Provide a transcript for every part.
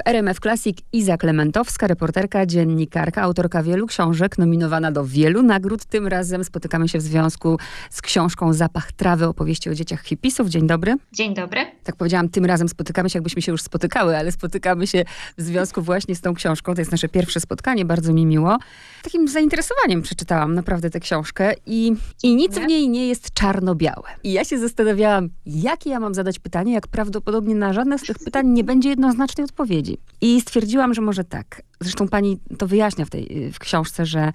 W RMF Classic Iza Klementowska, reporterka, dziennikarka, autorka wielu książek, nominowana do wielu nagród. Tym razem spotykamy się w związku z książką Zapach trawy, opowieści o dzieciach hipisów. Dzień dobry. Dzień dobry. Tak powiedziałam, tym razem spotykamy się, jakbyśmy się już spotykały, ale spotykamy się w związku właśnie z tą książką. To jest nasze pierwsze spotkanie, bardzo mi miło. Takim zainteresowaniem przeczytałam naprawdę tę książkę i, i nic w niej nie jest czarno-białe. I ja się zastanawiałam, jakie ja mam zadać pytanie, jak prawdopodobnie na żadne z tych pytań nie będzie jednoznacznej odpowiedzi. I stwierdziłam, że może tak. Zresztą pani to wyjaśnia w tej w książce, że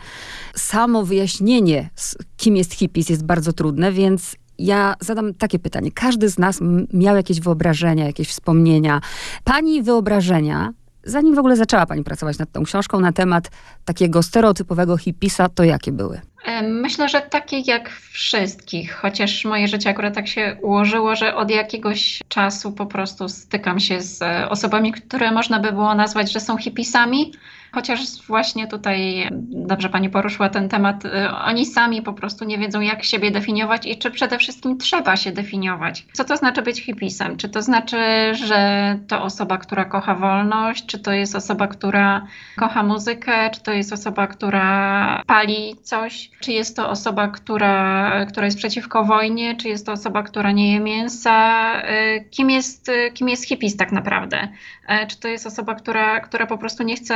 samo wyjaśnienie, kim jest hippies, jest bardzo trudne, więc ja zadam takie pytanie. Każdy z nas miał jakieś wyobrażenia, jakieś wspomnienia. Pani wyobrażenia, zanim w ogóle zaczęła pani pracować nad tą książką na temat takiego stereotypowego hippisa, to jakie były? Myślę, że takie jak wszystkich, chociaż moje życie akurat tak się ułożyło, że od jakiegoś czasu po prostu stykam się z osobami, które można by było nazwać, że są hipisami, chociaż właśnie tutaj dobrze pani poruszyła ten temat. Y, oni sami po prostu nie wiedzą, jak siebie definiować i czy przede wszystkim trzeba się definiować. Co to znaczy być hipisem? Czy to znaczy, że to osoba, która kocha wolność, czy to jest osoba, która kocha muzykę, czy to jest osoba, która pali coś, czy jest to osoba, która, która jest przeciwko wojnie, czy jest to osoba, która nie je mięsa. Y, kim jest, kim jest hipis tak naprawdę? E, czy to jest osoba, która, która po prostu nie chce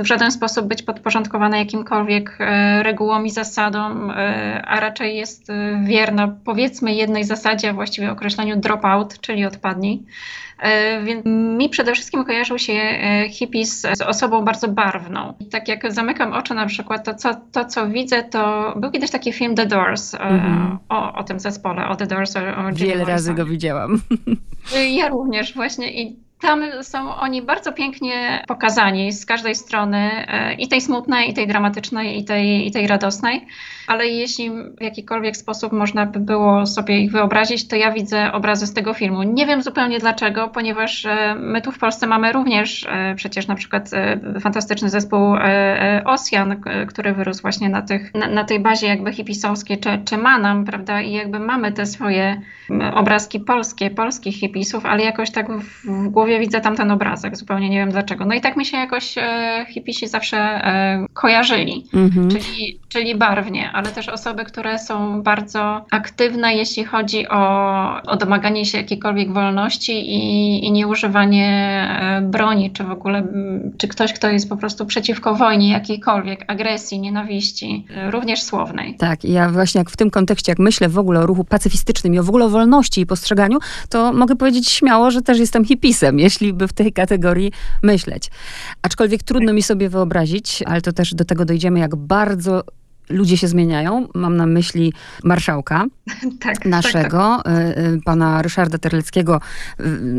w żaden sposób być podporządkowana jakimkolwiek e, regułom i zasadom, e, a raczej jest wierna powiedzmy jednej zasadzie, a właściwie określeniu dropout, czyli odpadnij. Więc mi przede wszystkim kojarzył się hippies z osobą bardzo barwną. I tak jak zamykam oczy na przykład, to co, to co widzę, to był kiedyś taki film The Doors mm-hmm. o, o tym zespole, o The Doors. O, o Wiele razy go widziałam. Ja również właśnie i tam są oni bardzo pięknie pokazani z każdej strony, e, i tej smutnej, i tej dramatycznej, i tej, i tej radosnej. Ale jeśli w jakikolwiek sposób można by było sobie ich wyobrazić, to ja widzę obrazy z tego filmu. Nie wiem zupełnie dlaczego, ponieważ e, my tu w Polsce mamy również e, przecież na przykład fantastyczny zespół Osjan, który wyrósł właśnie na, tych, na, na tej bazie jakby hipisowskiej, czy, czy Manam, prawda? I jakby mamy te swoje obrazki polskie, polskich hipisów, ale jakoś tak w, w głowie głowie widzę tamten obrazek, zupełnie nie wiem dlaczego. No i tak mi się jakoś e, hipisi zawsze e, kojarzyli, mhm. czyli, czyli barwnie, ale też osoby, które są bardzo aktywne, jeśli chodzi o, o domaganie się jakiejkolwiek wolności i, i nieużywanie e, broni, czy w ogóle, czy ktoś, kto jest po prostu przeciwko wojnie jakiejkolwiek, agresji, nienawiści, e, również słownej. Tak, ja właśnie jak w tym kontekście, jak myślę w ogóle o ruchu pacyfistycznym i o w ogóle o wolności i postrzeganiu, to mogę powiedzieć śmiało, że też jestem hipisem jeśli by w tej kategorii myśleć. Aczkolwiek trudno mi sobie wyobrazić, ale to też do tego dojdziemy, jak bardzo ludzie się zmieniają. Mam na myśli marszałka tak, naszego, tak, tak. Y, y, pana Ryszarda Terleckiego,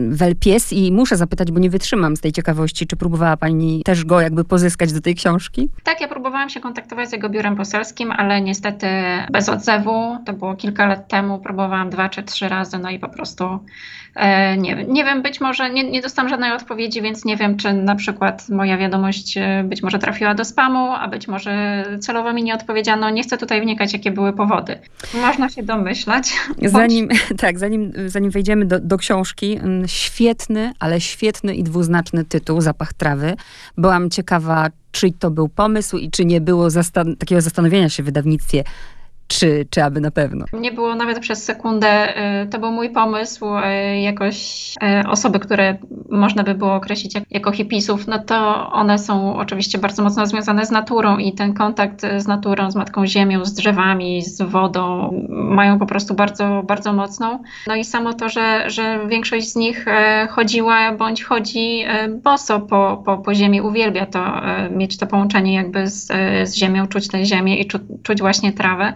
Welpies i muszę zapytać, bo nie wytrzymam z tej ciekawości, czy próbowała pani też go jakby pozyskać do tej książki? Tak, ja próbowałam się kontaktować z jego biurem poselskim, ale niestety bez odzewu. To było kilka lat temu. Próbowałam dwa czy trzy razy, no i po prostu e, nie, nie wiem, być może nie, nie dostałam żadnej odpowiedzi, więc nie wiem, czy na przykład moja wiadomość e, być może trafiła do spamu, a być może celowo mi nie odpowiedziała powiedziano, nie chcę tutaj wnikać, jakie były powody. Można się domyślać. Zanim, tak, zanim, zanim wejdziemy do, do książki, mm, świetny, ale świetny i dwuznaczny tytuł, Zapach trawy. Byłam ciekawa, czy to był pomysł i czy nie było zastan takiego zastanowienia się w wydawnictwie, czy, czy aby na pewno? Nie było nawet przez sekundę. Y, to był mój pomysł, y, jakoś y, osoby, które można by było określić jako hipisów, no to one są oczywiście bardzo mocno związane z naturą i ten kontakt z naturą, z Matką Ziemią, z drzewami, z wodą mają po prostu bardzo, bardzo mocną. No i samo to, że, że większość z nich chodziła bądź chodzi boso po, po, po ziemi, uwielbia to, mieć to połączenie jakby z, z ziemią, czuć tę ziemię i czu, czuć właśnie trawę.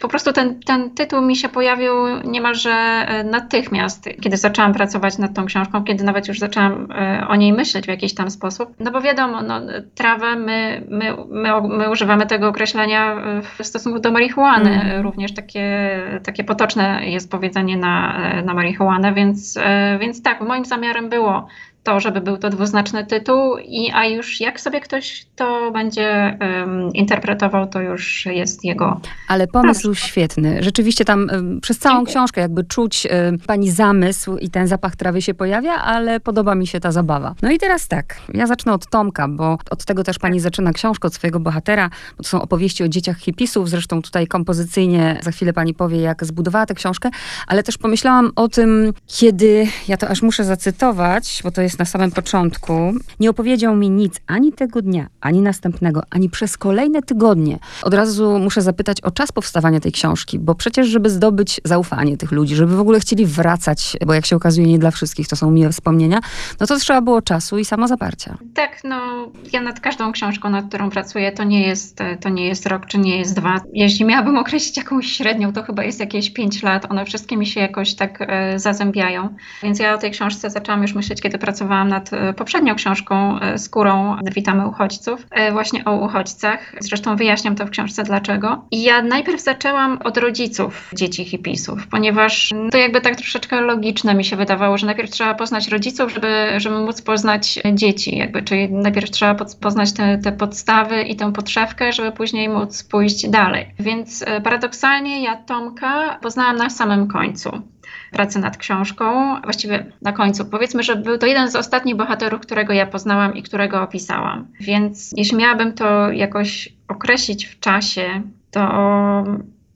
Po prostu ten, ten tytuł mi się pojawił niemalże e, natychmiast, kiedy zaczęłam pracować nad tą książką, kiedy nawet już zaczęłam e, o niej myśleć w jakiś tam sposób. No bo wiadomo, no, trawę, my, my, my, my używamy tego określenia w stosunku do marihuany. Mm. Również takie, takie potoczne jest powiedzenie na, na marihuanę, więc, e, więc tak, moim zamiarem było to, żeby był to dwuznaczny tytuł, i, a już jak sobie ktoś to będzie um, interpretował, to już jest jego. Ale pomysł świetny. Rzeczywiście tam um, przez całą Dziękuję. książkę jakby czuć um, pani zamysł i ten zapach trawy się pojawia, ale podoba mi się ta zabawa. No i teraz tak, ja zacznę od Tomka, bo od tego też pani zaczyna książkę, od swojego bohatera, bo to są opowieści o dzieciach hipisów, zresztą tutaj kompozycyjnie za chwilę pani powie, jak zbudowała tę książkę, ale też pomyślałam o tym, kiedy, ja to aż muszę zacytować, bo to jest na samym początku, nie opowiedział mi nic ani tego dnia, ani następnego, ani przez kolejne tygodnie. Od razu muszę zapytać o czas powstawania tej książki, bo przecież, żeby zdobyć zaufanie tych ludzi, żeby w ogóle chcieli wracać, bo jak się okazuje, nie dla wszystkich to są miłe wspomnienia, no to trzeba było czasu i samozaparcia. Tak, no ja nad każdą książką, nad którą pracuję, to nie jest, to nie jest rok, czy nie jest dwa. Jeśli miałabym określić jakąś średnią, to chyba jest jakieś pięć lat. One wszystkie mi się jakoś tak e, zazębiają. Więc ja o tej książce zaczęłam już myśleć, kiedy pracowałam nad e, poprzednią książką e, Skórą Witamy Uchodźców, e, właśnie o uchodźcach. Zresztą wyjaśniam to w książce dlaczego. I ja najpierw zaczęłam od rodziców dzieci hipisów, ponieważ to jakby tak troszeczkę logiczne mi się wydawało, że najpierw trzeba poznać rodziców, żeby, żeby móc poznać dzieci, jakby, czyli najpierw trzeba poznać te, te podstawy i tę podszewkę, żeby później móc pójść dalej. Więc paradoksalnie ja Tomka poznałam na samym końcu pracy nad książką, właściwie na końcu. Powiedzmy, że był to jeden z ostatnich bohaterów, którego ja poznałam i którego opisałam. Więc jeśli miałabym to jakoś określić w czasie, to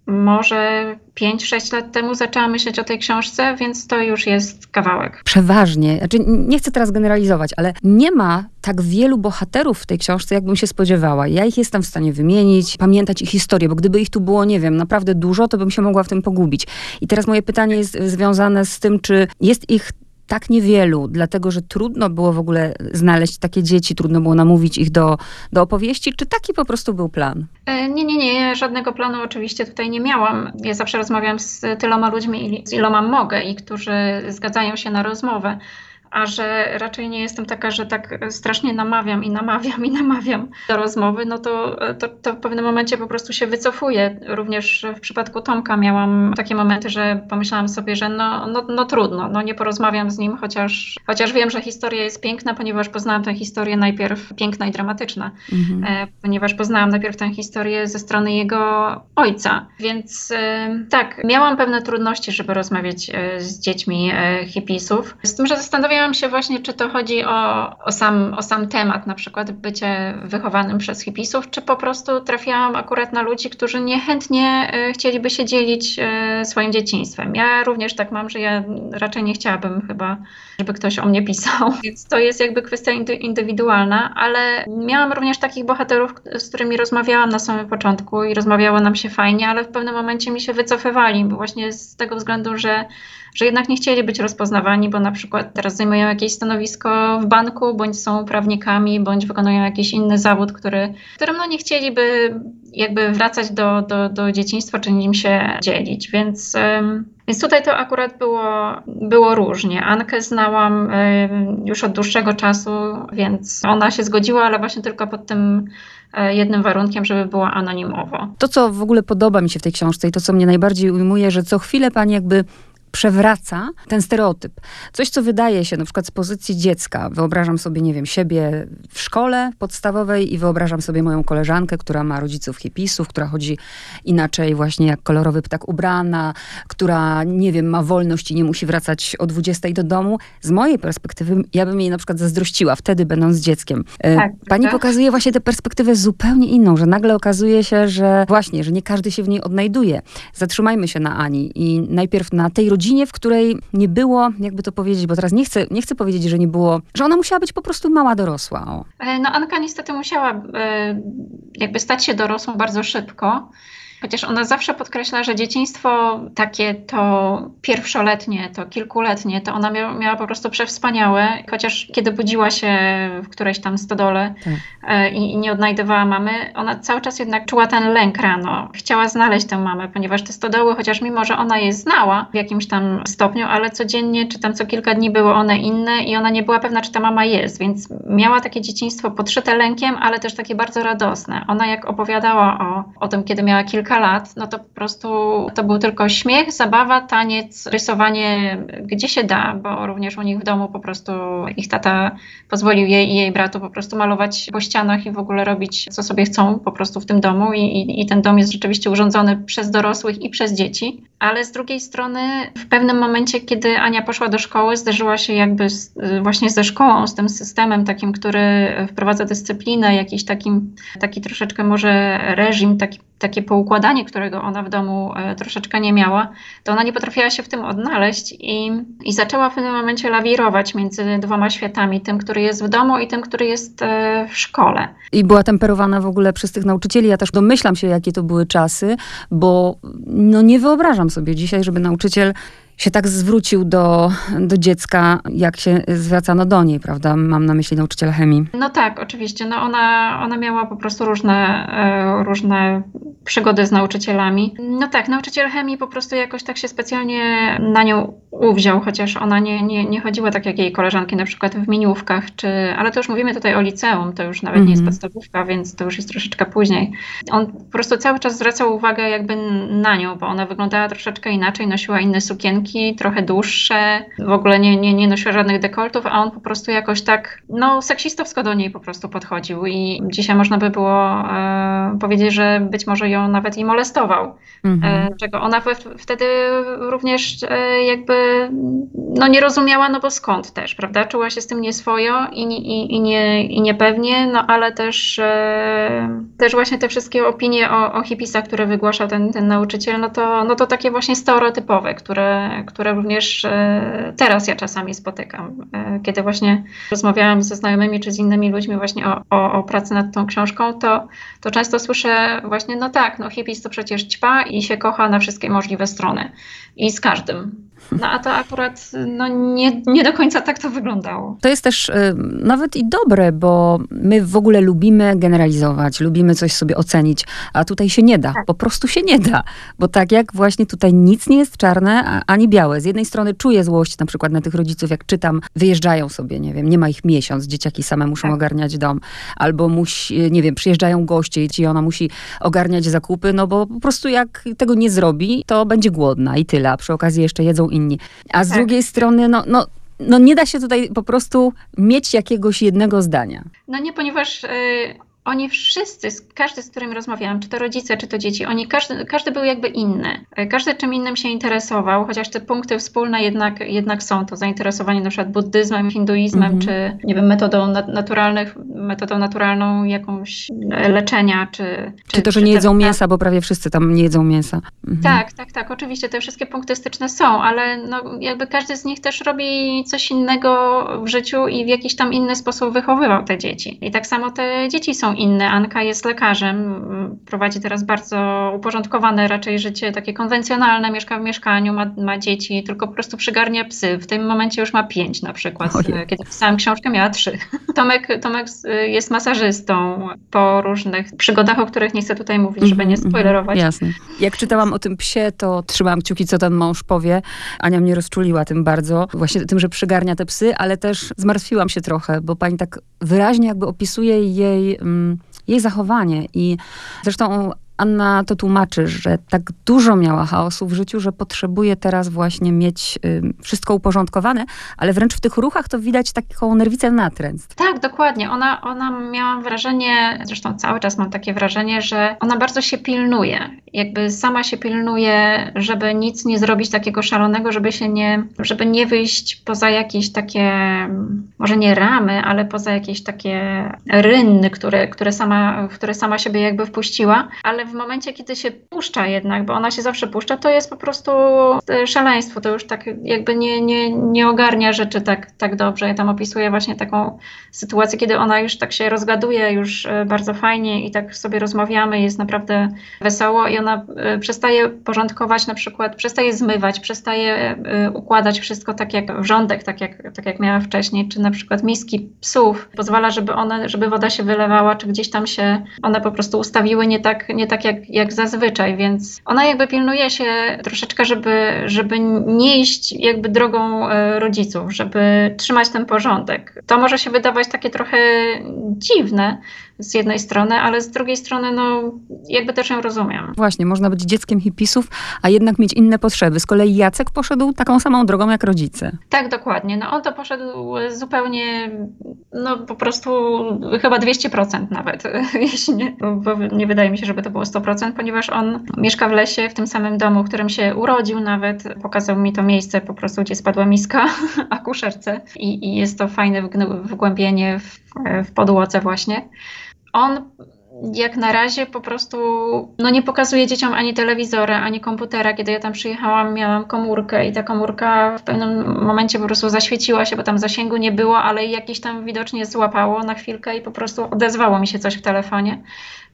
może 5-6 lat temu zaczęłam myśleć o tej książce, więc to już jest kawałek. Przeważnie. Znaczy, nie chcę teraz generalizować, ale nie ma tak wielu bohaterów w tej książce, jakbym się spodziewała. Ja ich jestem w stanie wymienić, pamiętać ich historię, bo gdyby ich tu było, nie wiem, naprawdę dużo, to bym się mogła w tym pogubić. I teraz moje pytanie jest związane z tym, czy jest ich tak niewielu, dlatego że trudno było w ogóle znaleźć takie dzieci, trudno było namówić ich do, do opowieści, czy taki po prostu był plan? E, nie, nie, nie, żadnego planu oczywiście tutaj nie miałam. Ja zawsze rozmawiam z tyloma ludźmi, z iloma mogę i którzy zgadzają się na rozmowę a że raczej nie jestem taka, że tak strasznie namawiam i namawiam i namawiam do rozmowy, no to, to, to, w pewnym momencie po prostu się wycofuję. Również w przypadku Tomka miałam takie momenty, że pomyślałam sobie, że no, no, no trudno, no nie porozmawiam z nim, chociaż, chociaż wiem, że historia jest piękna, ponieważ poznałam tę historię najpierw piękna i dramatyczna, mhm. e, ponieważ poznałam najpierw tę historię ze strony jego ojca. Więc e, tak, miałam pewne trudności, żeby rozmawiać e, z dziećmi hipisów. Z tym, że zastanawiałam Zastanawiałam się właśnie, czy to chodzi o, o, sam, o sam temat, na przykład bycie wychowanym przez hipisów, czy po prostu trafiałam akurat na ludzi, którzy niechętnie e, chcieliby się dzielić e, swoim dzieciństwem. Ja również tak mam, że ja raczej nie chciałabym chyba, żeby ktoś o mnie pisał, więc to jest jakby kwestia indywidualna, ale miałam również takich bohaterów, z którymi rozmawiałam na samym początku i rozmawiało nam się fajnie, ale w pewnym momencie mi się wycofywali, bo właśnie z tego względu, że że jednak nie chcieli być rozpoznawani, bo na przykład teraz zajmują jakieś stanowisko w banku, bądź są prawnikami, bądź wykonują jakiś inny zawód, który, którym no nie chcieliby jakby wracać do, do, do dzieciństwa, czy nim się dzielić. Więc, więc tutaj to akurat było, było różnie. Ankę znałam już od dłuższego czasu, więc ona się zgodziła, ale właśnie tylko pod tym e, jednym warunkiem, żeby była anonimowo. To, co w ogóle podoba mi się w tej książce i to, co mnie najbardziej ujmuje, że co chwilę pani jakby przewraca ten stereotyp. Coś, co wydaje się na przykład z pozycji dziecka. Wyobrażam sobie, nie wiem, siebie w szkole podstawowej i wyobrażam sobie moją koleżankę, która ma rodziców hipisów, która chodzi inaczej właśnie jak kolorowy ptak ubrana, która, nie wiem, ma wolność i nie musi wracać o 20 do domu. Z mojej perspektywy, ja bym jej na przykład zazdrościła wtedy, będąc dzieckiem. E, tak, Pani tak. pokazuje właśnie tę perspektywę zupełnie inną, że nagle okazuje się, że właśnie, że nie każdy się w niej odnajduje. Zatrzymajmy się na Ani i najpierw na tej rodzinie, rodzinie, w której nie było, jakby to powiedzieć, bo teraz nie chcę, nie chcę powiedzieć, że nie było, że ona musiała być po prostu mała dorosła. O. E, no Anka niestety musiała e, jakby stać się dorosłą bardzo szybko. Chociaż ona zawsze podkreśla, że dzieciństwo takie to pierwszoletnie, to kilkuletnie, to ona miała, miała po prostu przewspaniałe. Chociaż kiedy budziła się w którejś tam stodole tak. E, i, i, nie odnajdywała mamy, ona cały czas jednak czuła ten lęk rano. Chciała znaleźć tę mamę, ponieważ te stodoły, chociaż mimo, że ona je znała w jakimś tam stopniu, ale codziennie czy tam co kilka dni były one inne i ona nie była pewna, czy ta mama jest, więc miała takie dzieciństwo podszyte lękiem, ale też takie bardzo radosne. Ona jak opowiadała o, o tym, kiedy miała kilka kilka lat, no to po prostu to był tylko śmiech, zabawa, taniec, rysowanie, gdzie się da, bo również u nich w domu po prostu ich tata pozwolił jej i jej bratu po prostu malować po ścianach i w ogóle robić co sobie chcą po prostu w tym domu i, i, i ten dom jest rzeczywiście urządzony przez dorosłych i przez dzieci. Ale z drugiej strony w pewnym momencie, kiedy Ania poszła do szkoły, zderzyła się jakby z, właśnie ze szkołą, z tym systemem takim, który wprowadza dyscyplinę, jakiś takim, taki troszeczkę może reżim, taki takie poukładanie, którego ona w domu e, troszeczkę nie miała, to ona nie potrafiła się w tym odnaleźć i, i zaczęła w pewnym momencie lawirować między dwoma światami, tym, który jest w domu i tym, który jest e, w szkole. I była temperowana w ogóle przez tych nauczycieli. Ja też domyślam się, jakie to były czasy, bo no nie wyobrażam sobie dzisiaj, żeby nauczyciel się tak zwrócił do, do dziecka, jak się zwracano do niej, prawda? Mam na myśli nauczyciela chemii. No tak, oczywiście. No ona, ona miała po prostu różne, e, różne przygody z nauczycielami. No tak, nauczyciel chemii po prostu jakoś tak się specjalnie na nią uwziął, chociaż ona nie, nie, nie chodziła tak jak jej koleżanki na przykład w miniówkach, czy, ale to już mówimy tutaj o liceum, to już nawet nie jest mhm. podstawówka, więc to już jest troszeczkę później. On po prostu cały czas zwracał uwagę jakby na nią, bo ona wyglądała troszeczkę inaczej, nosiła inne sukienki, trochę dłuższe, w ogóle nie, nie, nie nosiła żadnych dekoltów, a on po prostu jakoś tak, no seksistowsko do niej po prostu podchodził i dzisiaj można by było e, powiedzieć, że być może ją nawet i molestował, mhm. e, czego ona wtedy również e, jakby no nie rozumiała, no bo skąd też, prawda? Czuła się z tym nieswojo i, i, i, nie, i niepewnie, no ale też, e, też właśnie te wszystkie opinie o, o hipisach, które wygłaszał ten, ten nauczyciel, no to, no to takie właśnie stereotypowe, które, które również e, teraz ja czasami spotykam, e, kiedy właśnie rozmawiałam ze znajomymi czy z innymi ludźmi właśnie o, o, o pracy nad tą książką, to, to często słyszę właśnie, no tak, no hipis to przecież ćpa i się kocha na wszystkie możliwe strony i z każdym. No a to akurat no, nie, nie do końca tak to wyglądało. To jest też y, nawet i dobre, bo my w ogóle lubimy generalizować, lubimy coś sobie ocenić, a tutaj się nie da. Tak. Po prostu się nie da. Bo tak jak właśnie tutaj nic nie jest czarne ani białe. Z jednej strony czuję złość na przykład na tych rodziców, jak czytam, wyjeżdżają sobie, nie wiem, nie ma ich miesiąc, dzieciaki same muszą tak. ogarniać dom, albo musi, nie wiem, przyjeżdżają goście i ona musi ogarniać zakupy, no bo po prostu jak tego nie zrobi, to będzie głodna i tyle. A przy okazji jeszcze jedzą inni. A z tak. drugiej strony, no, no, no nie da się tutaj po prostu mieć jakiegoś jednego zdania. No nie, ponieważ y, oni wszyscy, każdy z którym rozmawiałam, czy to rodzice, czy to dzieci, oni każdy, każdy był jakby inny. Każdy czym innym się interesował, chociaż te punkty wspólne jednak, jednak są. To zainteresowanie na przykład buddyzmem, hinduizmem, mm -hmm. czy nie wiem, metodą naturalnych, metodą naturalną jakąś leczenia, czy... Czy, czy to, że czy nie jedzą mięsa, bo prawie wszyscy tam nie jedzą mięsa. Mhm. Tak, tak, tak. Oczywiście te wszystkie punkty styczne są, ale no, jakby każdy z nich też robi coś innego w życiu i w jakiś tam inny sposób wychowywał te dzieci. I tak samo te dzieci są inne. Anka jest lekarzem, prowadzi teraz bardzo uporządkowane raczej życie, takie konwencjonalne, mieszka w mieszkaniu, ma, ma dzieci, tylko po prostu przygarnia psy. W tym momencie już ma pięć na przykład. Ojej. Kiedy pisałam książkę, miała trzy. Tomek, Tomek jest masażystą po różnych przygodach, o których nie chcę tutaj mówić, żeby nie mhm, mhm. spoilerować. Jasne. Jak czytałam o tym psie, to trzymałam kciuki, co ten mąż powie. Ania mnie rozczuliła tym bardzo, właśnie tym, że przygarnia te psy, ale też zmartwiłam się trochę, bo pani tak wyraźnie jakby opisuje jej... Mm, jej zachowanie. I zresztą Anna to tłumaczy, że tak dużo miała chaosu w życiu, że potrzebuje teraz właśnie mieć y, wszystko uporządkowane, ale wręcz w tych ruchach to widać taką nerwicę natręst. Tak, dokładnie. Ona, ona miała wrażenie, zresztą cały czas mam takie wrażenie, że ona bardzo się pilnuje. Jakby sama się pilnuje, żeby nic nie zrobić takiego szalonego, żeby się nie, żeby nie wyjść poza jakieś takie, może nie ramy, ale poza jakieś takie rynny, które, które, sama, które sama siebie jakby wpuściła, ale w momencie, kiedy się puszcza jednak, bo ona się zawsze puszcza, to jest po prostu e, szaleństwo. To już tak jakby nie, nie, nie ogarnia rzeczy tak, tak dobrze. Ja tam opisuję właśnie taką sytuację, kiedy ona już tak się rozgaduje już e, bardzo fajnie i tak sobie rozmawiamy, jest naprawdę wesoło i ona e, przestaje porządkować na przykład, przestaje zmywać, przestaje układać wszystko tak jak w rządek, tak jak, tak jak miała wcześniej, czy na przykład miski psów. Pozwala, żeby one, żeby woda się wylewała, czy gdzieś tam się one po prostu ustawiły nie tak, nie tak tak jak, jak zazwyczaj, więc ona jakby pilnuje się troszeczkę, żeby, żeby nie iść jakby drogą e, rodziców, żeby trzymać ten porządek. To może się wydawać takie trochę dziwne, z jednej strony, ale z drugiej strony, no jakby też ją rozumiem. Właśnie, można być dzieckiem hipisów, a jednak mieć inne potrzeby. Z kolei Jacek poszedł taką samą drogą jak rodzice. Tak, dokładnie. No on to poszedł zupełnie, no po prostu chyba 200% nawet, jeśli nie, bo nie wydaje mi się, żeby to było 100%, ponieważ on mieszka w lesie, w tym samym domu, w którym się urodził nawet. Pokazał mi to miejsce po prostu, gdzie spadła miska akuszerce i, i jest to fajne wgłębienie w, w podłodze właśnie. On jak na razie po prostu no nie pokazuje dzieciom ani telewizora, ani komputera. Kiedy ja tam przyjechałam, miałam komórkę i ta komórka w pewnym momencie po prostu zaświeciła się, bo tam zasięgu nie było, ale jakiś tam widocznie złapało na chwilkę i po prostu odezwało mi się coś w telefonie.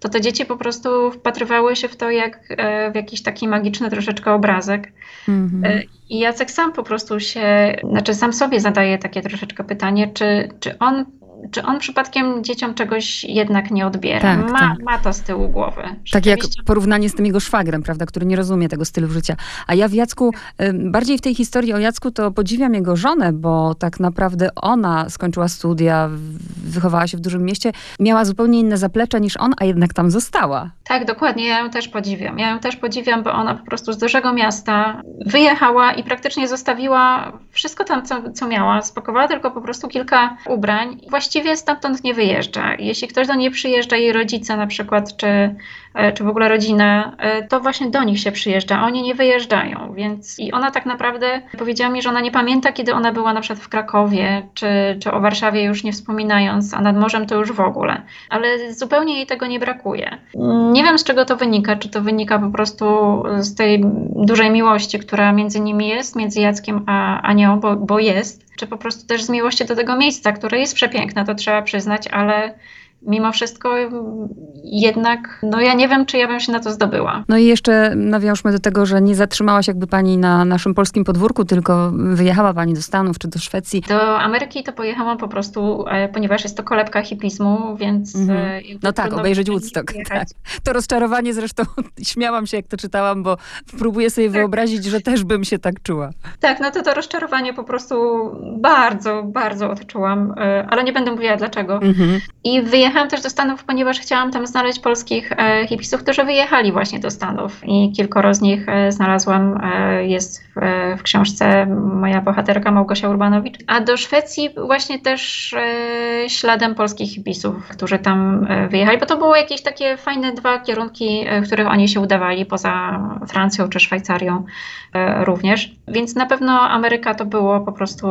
To te dzieci po prostu wpatrywały się w to jak e, w jakiś taki magiczny troszeczkę obrazek. Mhm. E, I Jacek sam po prostu się, znaczy sam sobie zadaje takie troszeczkę pytanie, czy, czy on czy on przypadkiem dzieciom czegoś jednak nie odbiera? Tak, ma, tak. ma to z tyłu głowy. Tak jak porównanie z tym jego szwagrem, prawda, który nie rozumie tego stylu życia. A ja w Jacku, bardziej w tej historii o Jacku, to podziwiam jego żonę, bo tak naprawdę ona skończyła studia, wychowała się w dużym mieście, miała zupełnie inne zaplecze niż on, a jednak tam została. Tak, dokładnie. Ja ją też podziwiam. Ja ją też podziwiam, bo ona po prostu z dużego miasta wyjechała i praktycznie zostawiła wszystko tam, co, co miała. Spakowała tylko po prostu kilka ubrań. Właściwie stamtąd nie wyjeżdża. Jeśli ktoś do niej przyjeżdża, jej rodzice na przykład, czy, czy w ogóle rodzina, e, to właśnie do nich się przyjeżdża, a oni nie wyjeżdżają. Więc i ona tak naprawdę powiedziała mi, że ona nie pamięta, kiedy ona była na przykład w Krakowie, czy, czy o Warszawie już nie wspominając, a nad morzem to już w ogóle. Ale zupełnie jej tego nie brakuje. Nie wiem z czego to wynika, czy to wynika po prostu z tej dużej miłości, która między nimi jest, między Jackiem a Anią, bo, bo jest czy po prostu też z miłości do tego miejsca, które jest przepiękne, to trzeba przyznać, ale mimo wszystko jednak, no ja nie wiem, czy ja bym się na to zdobyła. No i jeszcze nawiążmy do tego, że nie zatrzymała się jakby pani na naszym polskim podwórku, tylko wyjechała pani do Stanów czy do Szwecji. Do Ameryki to pojechałam po prostu, e, ponieważ jest to kolebka hipizmu, więc... Mhm. E, no tak, obejrzeć Woodstock. Tak. To rozczarowanie zresztą, śmiałam się jak to czytałam, bo próbuję sobie tak. wyobrazić, że też bym się tak czuła. Tak, no to to rozczarowanie po prostu bardzo, bardzo odczułam, e, ale nie będę mówiła dlaczego. Mhm. I wyjechałam Pojechałam też do Stanów, ponieważ chciałam tam znaleźć polskich e, hipisów, którzy wyjechali właśnie do Stanów i kilkoro z nich e, znalazłam, e, jest w, w, książce moja bohaterka Małgosia Urbanowicz. A do Szwecji właśnie też śladem polskich hipisów, którzy tam wyjechali, bo to były jakieś takie fajne dwa kierunki, w których oni się udawali, poza Francją czy Szwajcarią również. Więc na pewno Ameryka to było po prostu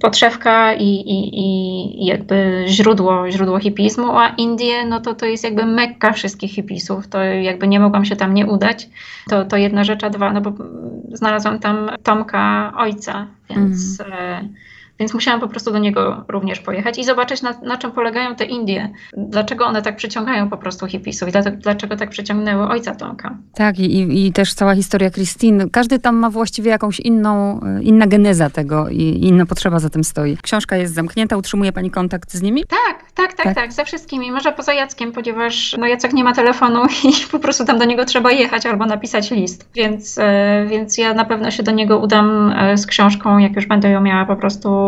podszewka i, i, i jakby źródło, źródło hipizmu, Indie, no to to jest jakby mekka wszystkich hipisów, to jakby nie mogłam się tam nie udać. To, to jedna rzecz, a dwa, no bo znalazłam tam Tomka ojca, więc... Mm więc musiałam po prostu do niego również pojechać i zobaczyć, na, na czym polegają te Indie. Dlaczego one tak przyciągają po prostu hipisów i dlaczego, tak przyciągnęły ojca Tomka. Tak, i, i też cała historia Christine. Każdy tam ma właściwie jakąś inną, e, inna geneza tego i inna potrzeba za tym stoi. Książka jest zamknięta, utrzymuje pani kontakt z nimi? Tak, tak, tak, tak, tak ze wszystkimi. Może poza Jackiem, ponieważ no Jacek nie ma telefonu i po prostu tam do niego trzeba jechać albo napisać list. Więc, e, więc ja na pewno się do niego udam e, z książką, jak już będę ją miała po prostu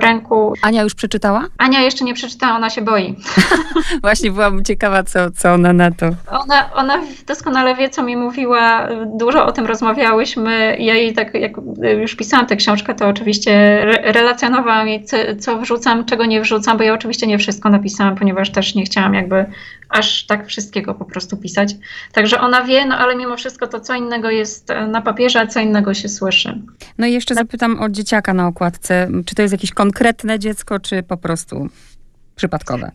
ręku. Ania już przeczytała? Ania jeszcze nie przeczytała, ona się boi. Właśnie byłam ciekawa, co, co ona na to. Ona, ona doskonale wie, co mi mówiła. Dużo o tym rozmawiałyśmy. Ja jej tak, jak już pisałam tę książkę, to oczywiście relacjonowałam jej, co, co wrzucam, czego nie wrzucam, bo ja oczywiście nie wszystko napisałam, ponieważ też nie chciałam jakby aż tak wszystkiego po prostu pisać. Także ona wie, no ale mimo wszystko to co innego jest na papierze, a co innego się słyszy. No i jeszcze zapytam o dzieciaka na okładce. Czy to jest jakieś konkretne dziecko, czy po prostu przypadkowe?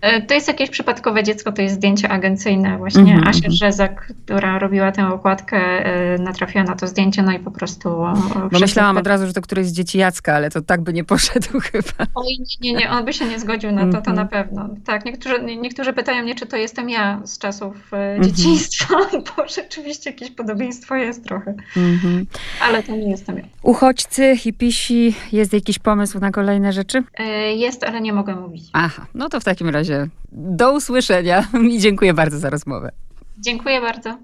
E, to jest jakieś przypadkowe dziecko, to jest zdjęcie agencyjne. Właśnie mm -hmm. Asia mhm. Rzezak, która robiła tę okładkę, e, natrafiła na to zdjęcie, no i po prostu... Bo myślałam od razu, że to któreś z dzieci Jacka, ale to tak by nie poszedł chyba. Oj, nie, nie, on by się nie zgodził na to, to na mhm. pewno. Tak, niektórzy, niektórzy pytają mnie, czy to jestem ja z czasów e, mhm. dzieciństwa, bo rzeczywiście jakieś podobieństwo jest trochę. Ale to nie jestem ja. Uchodźcy, hipisi, jest jakiś pomysł na kolejne rzeczy? Jest, ale nie mogę mówić. Aha, no to w takim razie do usłyszenia i dziękuję bardzo za rozmowę. Dziękuję bardzo.